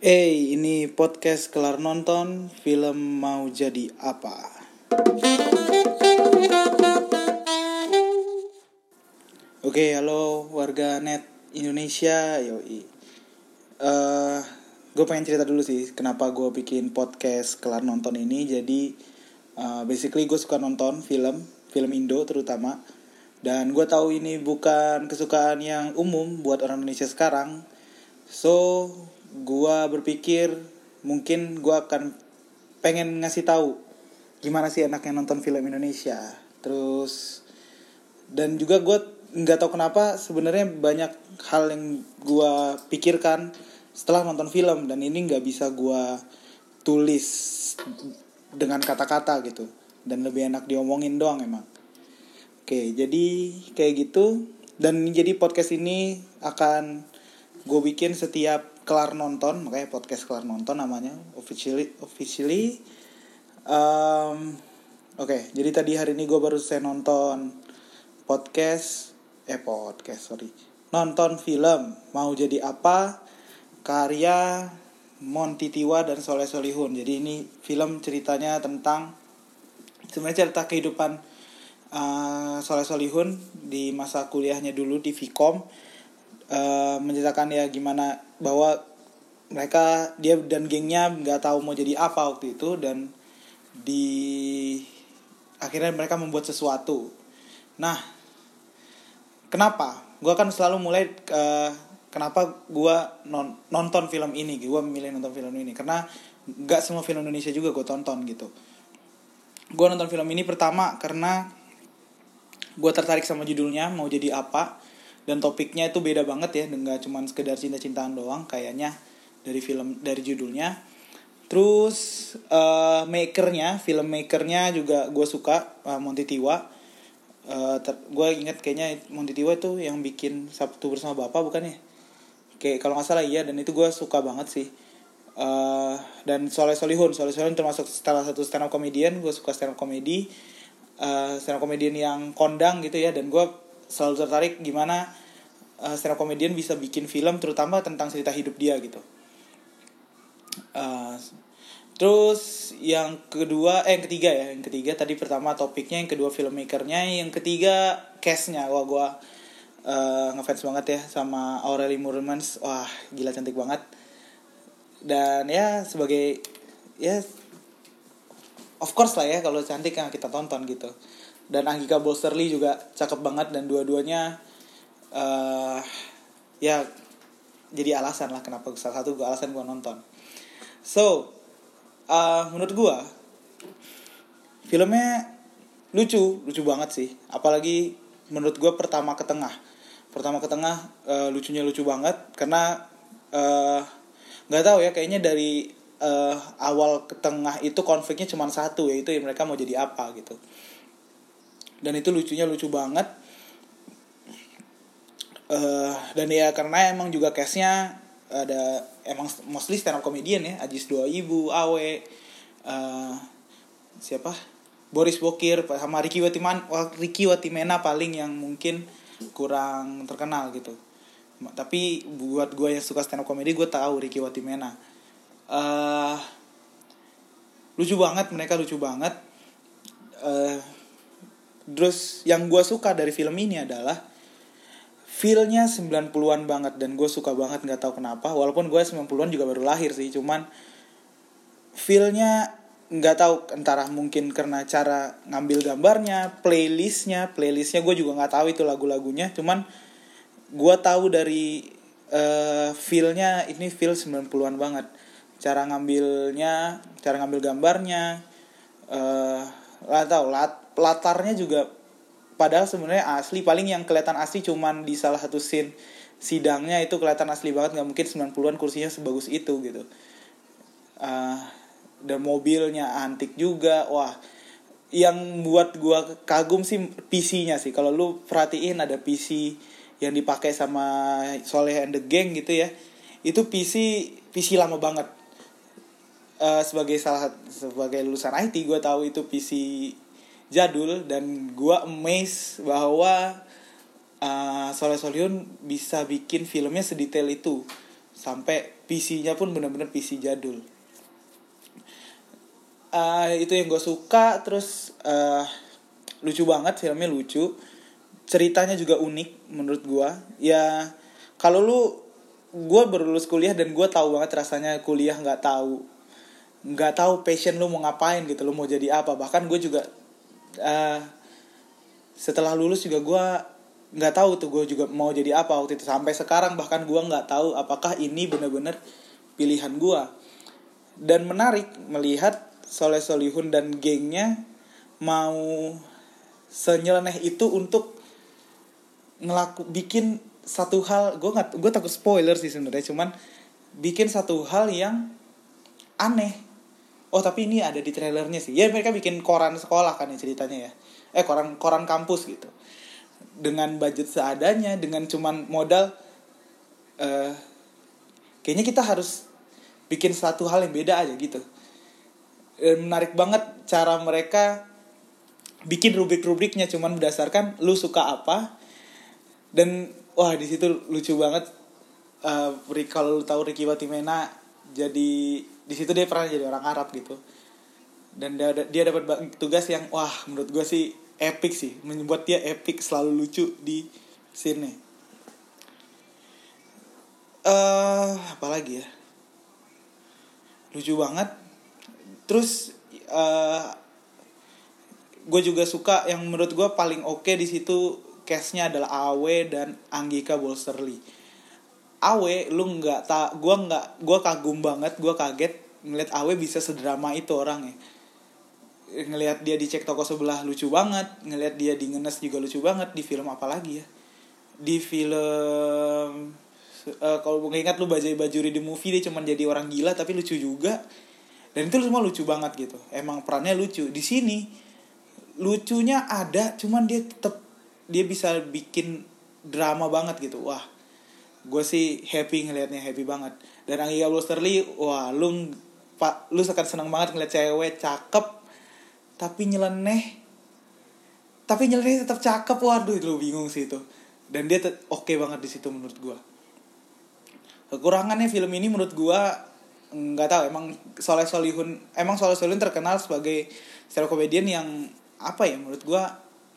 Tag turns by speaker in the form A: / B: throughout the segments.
A: Eh, ini podcast kelar nonton film mau jadi apa? Oke, halo warga net Indonesia, yoi. Eh, gue pengen cerita dulu sih, kenapa gue bikin podcast kelar nonton ini. Jadi, eh, basically gue suka nonton film, film Indo terutama. Dan gue tahu ini bukan kesukaan yang umum buat orang Indonesia sekarang. So, gua berpikir mungkin gua akan pengen ngasih tahu gimana sih enaknya nonton film Indonesia. Terus dan juga gue nggak tahu kenapa sebenarnya banyak hal yang gua pikirkan setelah nonton film dan ini nggak bisa gua tulis dengan kata-kata gitu dan lebih enak diomongin doang emang. Oke, jadi kayak gitu dan jadi podcast ini akan gue bikin setiap kelar nonton makanya podcast kelar nonton namanya officially officially. Um, oke okay, jadi tadi hari ini gue baru saya nonton podcast eh podcast sorry. Nonton film mau jadi apa karya Monty Tiwa dan Soleh Solihun. Jadi ini film ceritanya tentang sebenarnya cerita kehidupan uh, Soleh Solihun di masa kuliahnya dulu di Vkom uh, menceritakan ya gimana bahwa mereka dia dan gengnya nggak tahu mau jadi apa waktu itu dan di akhirnya mereka membuat sesuatu. Nah, kenapa? Gue akan selalu mulai uh, kenapa gue non nonton film ini, gue memilih nonton film ini karena nggak semua film Indonesia juga gue tonton gitu. Gue nonton film ini pertama karena gue tertarik sama judulnya mau jadi apa dan topiknya itu beda banget ya nggak cuma sekedar cinta-cintaan doang kayaknya dari film dari judulnya. Terus uh, makernya film makernya juga gue suka uh, Monty Tiwa. Uh, gue inget kayaknya Monty Tiwa itu yang bikin Sabtu bersama Bapak bukan ya? Kayak kalau nggak salah iya dan itu gue suka banget sih. Uh, dan Soleh Solihun. Soleh Solihun termasuk salah satu stand up comedian gue suka stand up comedy. Uh, stand up comedian yang kondang gitu ya dan gue selalu tertarik gimana uh, stand up comedian bisa bikin film terutama tentang cerita hidup dia gitu. Uh, terus yang kedua eh yang ketiga ya yang ketiga tadi pertama topiknya yang kedua filmmakernya yang ketiga castnya. Wah gue uh, ngefans banget ya sama Aurelie Murmans wah gila cantik banget. Dan ya sebagai ya of course lah ya kalau cantik yang kita tonton gitu. Dan Anggika Bosterly juga cakep banget dan dua-duanya uh, ya jadi alasan lah kenapa salah satu gue alasan gue nonton. So uh, menurut gue filmnya lucu lucu banget sih. Apalagi menurut gue pertama ke tengah. Pertama ke tengah uh, lucunya lucu banget karena nggak uh, tahu ya kayaknya dari uh, awal ke tengah itu konfliknya cuma satu yaitu ya mereka mau jadi apa gitu. Dan itu lucunya lucu banget. Uh, dan ya karena emang juga cashnya ada emang mostly stand up comedian ya Ajis dua ibu Awe uh, siapa? Boris Bokir sama Ricky Watiman Ricky Watimena paling yang mungkin kurang terkenal gitu. Tapi buat gue yang suka stand up comedy gue tahu Ricky Watimena uh, lucu banget mereka lucu banget. Uh, Terus yang gue suka dari film ini adalah feelnya 90-an banget dan gue suka banget nggak tahu kenapa. Walaupun gue 90-an juga baru lahir sih cuman feelnya nggak tahu antara mungkin karena cara ngambil gambarnya playlistnya. Playlistnya gue juga nggak tahu itu lagu-lagunya cuman gue tahu dari uh, feelnya ini feel 90-an banget cara ngambilnya cara ngambil gambarnya uh, lah tahu lat latarnya juga padahal sebenarnya asli paling yang kelihatan asli cuman di salah satu scene sidangnya itu kelihatan asli banget nggak mungkin 90-an kursinya sebagus itu gitu. Uh, dan mobilnya antik juga wah. Yang buat gua kagum sih PC-nya sih kalau lu perhatiin ada PC yang dipakai sama Soleh and the Gang gitu ya itu PC PC lama banget uh, sebagai salah sebagai lulusan IT gue tahu itu PC jadul dan gue amazed bahwa uh, Soleh Solihun bisa bikin filmnya sedetail itu. Sampai PC-nya pun bener-bener PC jadul. Uh, itu yang gue suka terus uh, lucu banget filmnya lucu. Ceritanya juga unik menurut gue ya kalau lu gue baru lulus kuliah dan gue tahu banget rasanya kuliah nggak tahu nggak tahu passion lu mau ngapain gitu lu mau jadi apa. Bahkan gue juga uh, setelah lulus juga gue nggak tahu tuh gue juga mau jadi apa waktu itu. Sampai sekarang bahkan gue nggak tahu apakah ini bener-bener pilihan gue dan menarik melihat Soleh Solihun dan gengnya mau senyeleneh itu untuk ngelaku bikin satu hal. Gue nggak gue takut spoiler sih sebenarnya cuman bikin satu hal yang aneh oh tapi ini ada di trailernya sih. Ya mereka bikin koran sekolah kan ya ceritanya ya. Eh koran koran kampus gitu. Dengan budget seadanya dengan cuman modal uh, kayaknya kita harus bikin satu hal yang beda aja gitu. Dan menarik banget cara mereka bikin rubrik-rubriknya cuman berdasarkan lu suka apa. Dan wah di situ lucu banget. Uh, kalau lu tahu Ricky Watimena jadi di situ dia pernah jadi orang Arab gitu. Dan dia dia dapat tugas yang wah menurut gue sih epic sih. Membuat dia epic selalu lucu di uh, eh, apalagi ya? Lucu banget. Terus uh, eh, gue juga suka yang menurut gue paling oke okay di situ case-nya adalah Awe dan Anggika Bolsterly Awe lu nggak tak gue nggak gue kagum banget gue kaget ngeliat Awe bisa sedrama itu orang ya. Ngelihat dia di cek toko sebelah lucu banget ngelihat dia di ngenes juga lucu banget di film apa lagi ya? Di film uh, kalau ingat lu bajai bajuri di movie dia cuma jadi orang gila tapi lucu juga. Dan itu semua lucu banget gitu. Emang perannya lucu. Di sini lucunya ada cuman dia tetap dia bisa bikin drama banget gitu. Wah gue sih happy ngelihatnya happy banget. Dan Angga Blosterly wah lu pak lu akan seneng banget ngeliat cewek cakep tapi nyeleneh. Tapi nyeleneh tetap cakep waduh itu bingung sih itu. Dan dia oke okay banget di situ menurut gua. Kekurangannya film ini menurut gua nggak tahu emang Soleh Solihun emang Soleh Solihun terkenal sebagai stand komedian yang apa ya menurut gua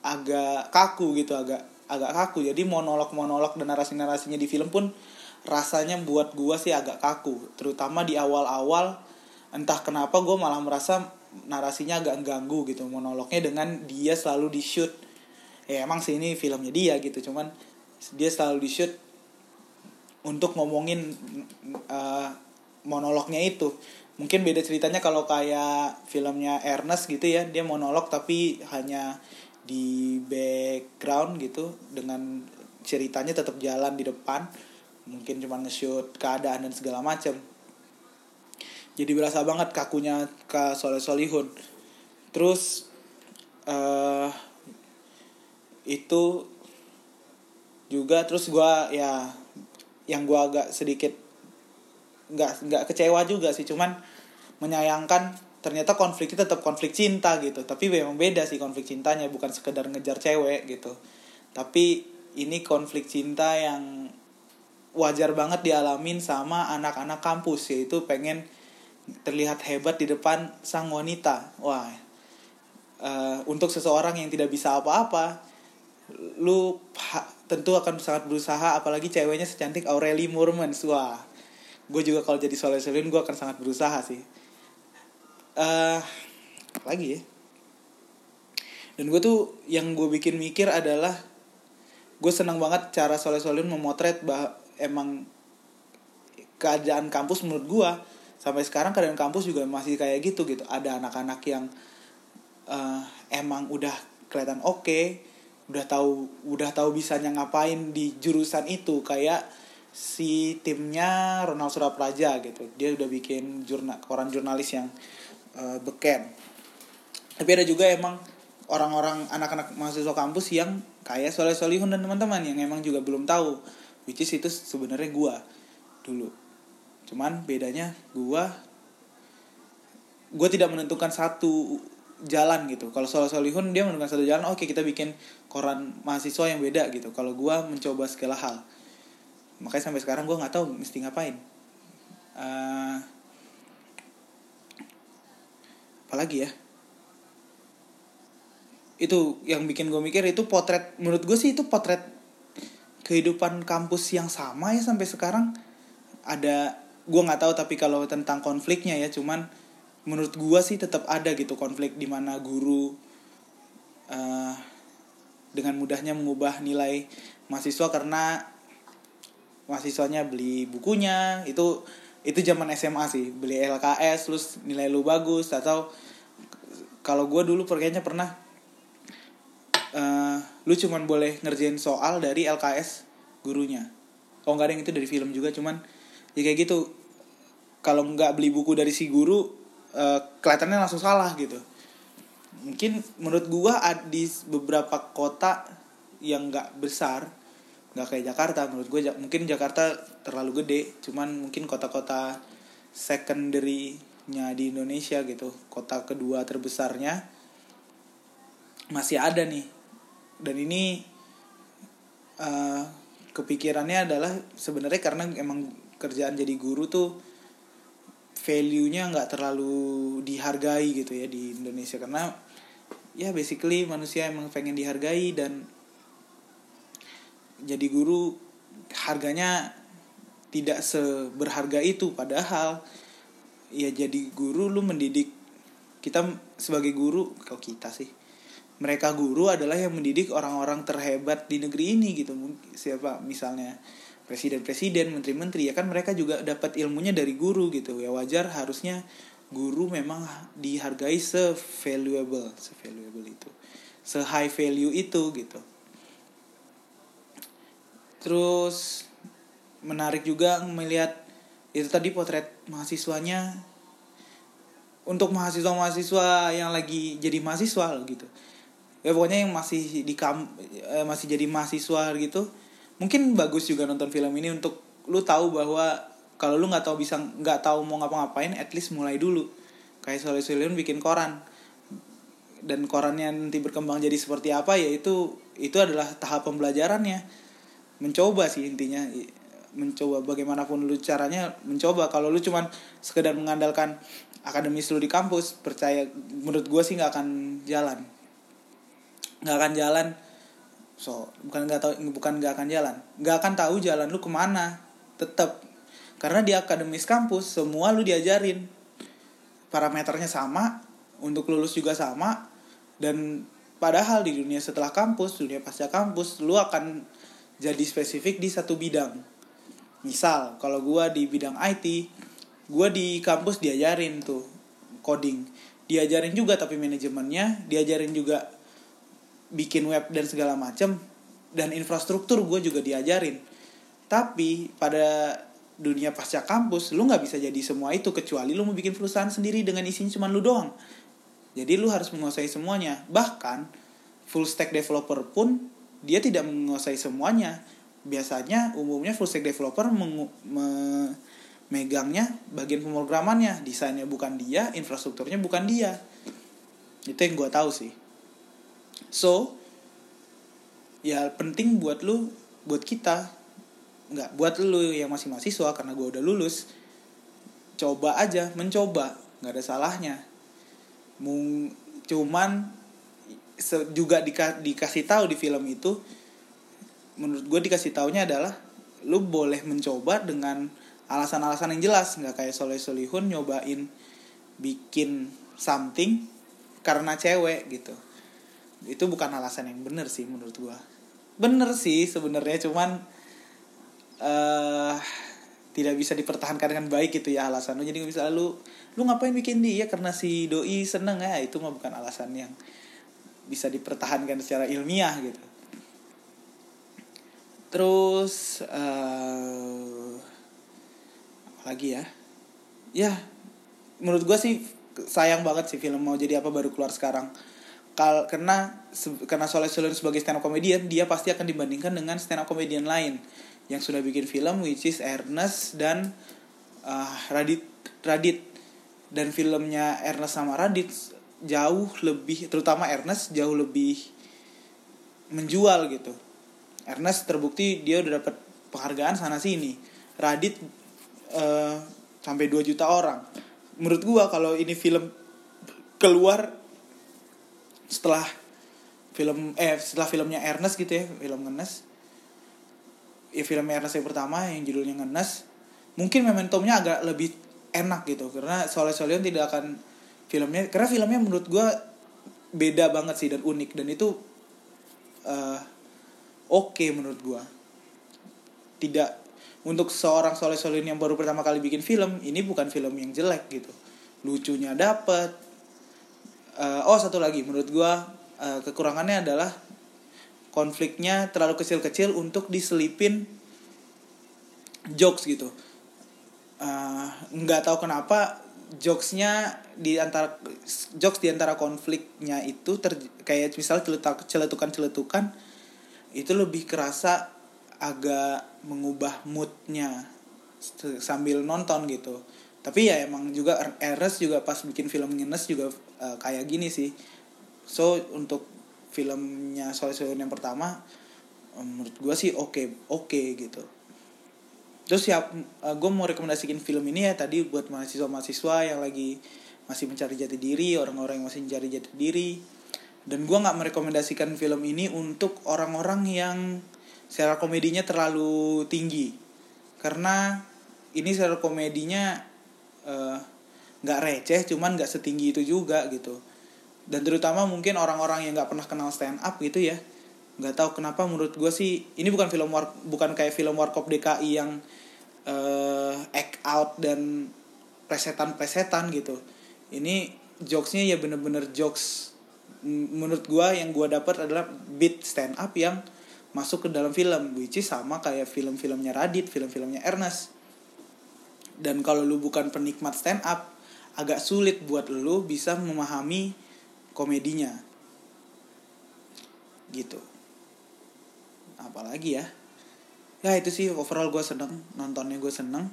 A: agak kaku gitu agak agak kaku. Jadi monolog monolog dan narasi narasinya di film pun rasanya buat gua sih agak kaku. Terutama di awal awal entah kenapa gue malah merasa narasinya agak ganggu gitu monolognya dengan dia selalu di shoot ya emang sih ini filmnya dia gitu cuman dia selalu di shoot untuk ngomongin uh, monolognya itu. Mungkin beda ceritanya kalau kayak filmnya Ernest gitu ya dia monolog tapi hanya di background gitu dengan ceritanya tetap jalan di depan mungkin cuma nge-shoot keadaan dan segala macam jadi berasa banget kakunya Kak Soleh Solihun. Terus uh, itu juga terus gue ya yang gue agak sedikit nggak nggak kecewa juga sih cuman menyayangkan ternyata konfliknya tetap konflik cinta gitu. Tapi memang beda sih konflik cintanya bukan sekedar ngejar cewek gitu. Tapi ini konflik cinta yang wajar banget dialamin sama anak-anak kampus yaitu pengen terlihat hebat di depan sang wanita. Wah uh, untuk seseorang yang tidak bisa apa-apa lu tentu akan sangat berusaha apalagi ceweknya secantik Aurelie Murmans wah gue juga kalau jadi Soleh gue akan sangat berusaha sih uh, lagi ya. Dan gue tuh yang gue bikin mikir adalah gue senang banget cara Soleh Solin memotret bah emang keadaan kampus menurut gue sampai sekarang keadaan kampus juga masih kayak gitu gitu. Ada anak-anak yang uh, emang udah kelihatan oke okay, udah tahu udah tahu bisanya ngapain di jurusan itu. Kayak si timnya Ronald Surapraja gitu. Dia udah bikin jurnal koran jurnalis yang uh, beken. Tapi ada juga emang orang-orang anak-anak mahasiswa kampus yang kayak Soleh Solihun dan teman-teman yang emang juga belum tahu which is itu sebenarnya gua dulu. Cuman bedanya gua gue tidak menentukan satu jalan gitu. Kalau soal solihun dia menentukan satu jalan oke okay, kita bikin koran mahasiswa yang beda gitu. Kalau gue mencoba segala hal. Makanya sampai sekarang gue nggak tahu mesti ngapain. Uh, apalagi ya? Itu yang bikin gue mikir itu potret menurut gue sih itu potret kehidupan kampus yang sama ya sampai sekarang. Ada gue nggak tahu tapi kalau tentang konfliknya ya cuman menurut gue sih tetap ada gitu konflik di mana guru uh, dengan mudahnya mengubah nilai mahasiswa karena mahasiswanya beli bukunya itu itu zaman SMA sih. Beli LKS terus nilai lu bagus atau kalau gue dulu kayaknya pernah uh, lu cuman boleh ngerjain soal dari LKS gurunya. Oh nggak ada yang itu dari film juga cuman ya kayak gitu. Kalau nggak beli buku dari si guru uh, kelihatannya langsung salah gitu. Mungkin menurut gua di beberapa kota yang nggak besar nggak kayak Jakarta menurut gue mungkin Jakarta terlalu gede cuman mungkin kota-kota secondary-nya di Indonesia gitu kota kedua terbesarnya masih ada nih. Dan ini uh, kepikirannya adalah sebenarnya karena emang kerjaan jadi guru tuh value-nya nggak terlalu dihargai gitu ya di Indonesia. Karena ya basically manusia emang pengen dihargai dan jadi guru harganya tidak seberharga itu. Padahal ya jadi guru lu mendidik. Kita sebagai guru kalau kita sih? Mereka guru adalah yang mendidik orang-orang terhebat di negeri ini gitu. Siapa? Misalnya presiden-presiden menteri-menteri ya kan mereka juga dapat ilmunya dari guru gitu. Ya wajar harusnya guru memang dihargai se valuable se valuable itu. Se high value itu gitu terus menarik juga melihat itu tadi potret mahasiswanya untuk mahasiswa-mahasiswa yang lagi jadi mahasiswa gitu. Ya pokoknya yang masih di kam eh, masih jadi mahasiswa gitu mungkin bagus juga nonton film ini untuk lu tahu bahwa kalau lu nggak tahu bisa nggak tahu mau ngapa-ngapain at least mulai dulu. Kayak Soleh Solihun bikin koran. Dan korannya nanti berkembang jadi seperti apa ya itu itu adalah tahap pembelajarannya mencoba sih intinya. Mencoba bagaimanapun lu caranya mencoba. Kalau lu cuman sekedar mengandalkan akademis lu di kampus percaya menurut gue sih nggak akan jalan. Nggak akan jalan. So bukan nggak tahu bukan nggak akan jalan. Nggak akan tahu jalan lu ke mana. Tetap karena di akademis kampus semua lu diajarin. Parameternya sama untuk lulus juga sama. Dan padahal di dunia setelah kampus dunia pasca kampus lu akan jadi spesifik di satu bidang. Misal kalau gua di bidang IT gua di kampus diajarin tuh coding. Diajarin juga tapi manajemennya diajarin juga bikin web dan segala macam dan infrastruktur gue juga diajarin. Tapi pada dunia pasca kampus lu nggak bisa jadi semua itu kecuali lu mau bikin perusahaan sendiri dengan isinya cuma lu doang. Jadi lu harus menguasai semuanya. Bahkan full stack developer pun dia tidak menguasai semuanya. Biasanya umumnya full stack developer megangnya bagian pemrogramannya. Desainnya bukan dia infrastrukturnya bukan dia. Itu yang gue tahu sih. So ya penting buat lu buat kita. Nggak buat lu yang masih mahasiswa karena gue udah lulus. Coba aja mencoba. Nggak ada salahnya. Mung, cuman juga dika, dikasih tahu di film itu menurut gue dikasih taunya adalah lu boleh mencoba dengan alasan-alasan yang jelas. Nggak kayak Soleh Solihun nyobain bikin something karena cewek gitu. Itu bukan alasan yang bener sih menurut gua. Bener sih sebenarnya cuman uh, tidak bisa dipertahankan dengan baik gitu ya alasan lu. Jadi misalnya lu lu ngapain bikin dia karena si doi seneng ya? Itu mah bukan alasan yang bisa dipertahankan secara ilmiah gitu. Terus uh, lagi ya? Ya menurut gue sih sayang banget sih film mau jadi apa baru keluar sekarang. Kal karena karena Soleh Solihun sebagai stand up comedian dia pasti akan dibandingkan dengan stand up comedian lain yang sudah bikin film which is Ernest dan uh, Radit Radit. Dan filmnya Ernest sama Radit jauh lebih terutama Ernest jauh lebih menjual gitu. Ernest terbukti dia udah dapat penghargaan sana sini. Radit uh, sampai 2 juta orang. Menurut gua kalau ini film keluar setelah film eh setelah filmnya Ernest gitu ya film Ernest ya film Ernest yang pertama yang judulnya Ngenes. Mungkin momentumnya agak lebih enak gitu karena Soleh Solihun tidak akan filmnya karena filmnya menurut gue beda banget sih dan unik. Dan itu uh, oke okay menurut gue tidak untuk seorang Soleh Solihun yang baru pertama kali bikin film ini bukan film yang jelek gitu. Lucunya dapet. Uh, oh satu lagi. Menurut gue uh, kekurangannya adalah konfliknya terlalu kecil-kecil untuk diselipin jokes gitu. Uh, nggak tahu kenapa jokesnya di antara jokes di antara konfliknya itu ter, kayak misal celetuk, celetukan celetukan itu lebih kerasa agak mengubah moodnya sambil nonton gitu. Tapi ya emang juga Eres juga pas bikin film Ngines juga uh, kayak gini sih. So untuk filmnya Solihun yang pertama menurut gue sih oke okay, oke okay, gitu terus ya uh, eh, gue mau rekomendasikan film ini ya tadi buat mahasiswa-mahasiswa yang lagi masih mencari jati diri orang-orang yang masih mencari jati diri. Dan gue nggak merekomendasikan film ini untuk orang-orang yang secara komedinya terlalu tinggi. Karena ini secara komedinya eh, nggak uh, receh cuman nggak setinggi itu juga gitu. Dan terutama mungkin orang-orang yang nggak pernah kenal stand up gitu ya nggak tahu kenapa menurut gue sih ini bukan film war bukan kayak film Warkop DKI yang uh, act out dan presetan-presetan gitu. Ini jokesnya ya bener-bener jokes. Menurut gue yang gue dapat adalah beat stand up yang masuk ke dalam film which is sama kayak film-filmnya Radit film-filmnya Ernest. Dan kalau lu bukan penikmat stand up agak sulit buat lu bisa memahami komedinya. Gitu apalagi ya? Ya itu sih overall gue seneng nontonnya gue seneng.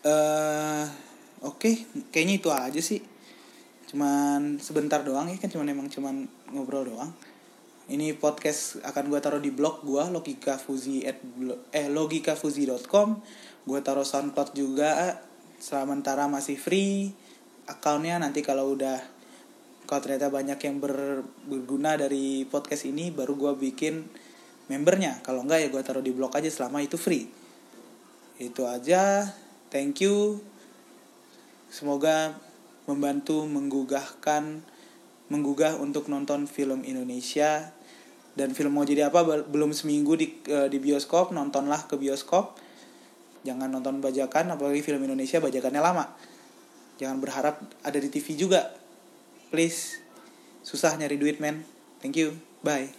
A: Uh, oke okay. kayaknya itu aja sih. Cuman sebentar doang ya kan cuman emang cuman ngobrol doang. Ini podcast akan gue taruh di blog gue logika fuzi at eh logikafuzi.com gue taruh soundcloud juga. Sementara masih free akunnya nanti kalau udah kalau ternyata banyak yang ber, berguna dari podcast ini baru gue bikin membernya. Kalau enggak ya gue taruh di blog aja selama itu free. Itu aja. Thank you. Semoga membantu menggugahkan menggugah untuk nonton film Indonesia. Dan film mau jadi apa? Belum seminggu di uh, di bioskop. Nontonlah ke bioskop. Jangan nonton bajakan apalagi film Indonesia bajakannya lama. Jangan berharap ada di TV juga please susah nyari duit men. Thank you. Bye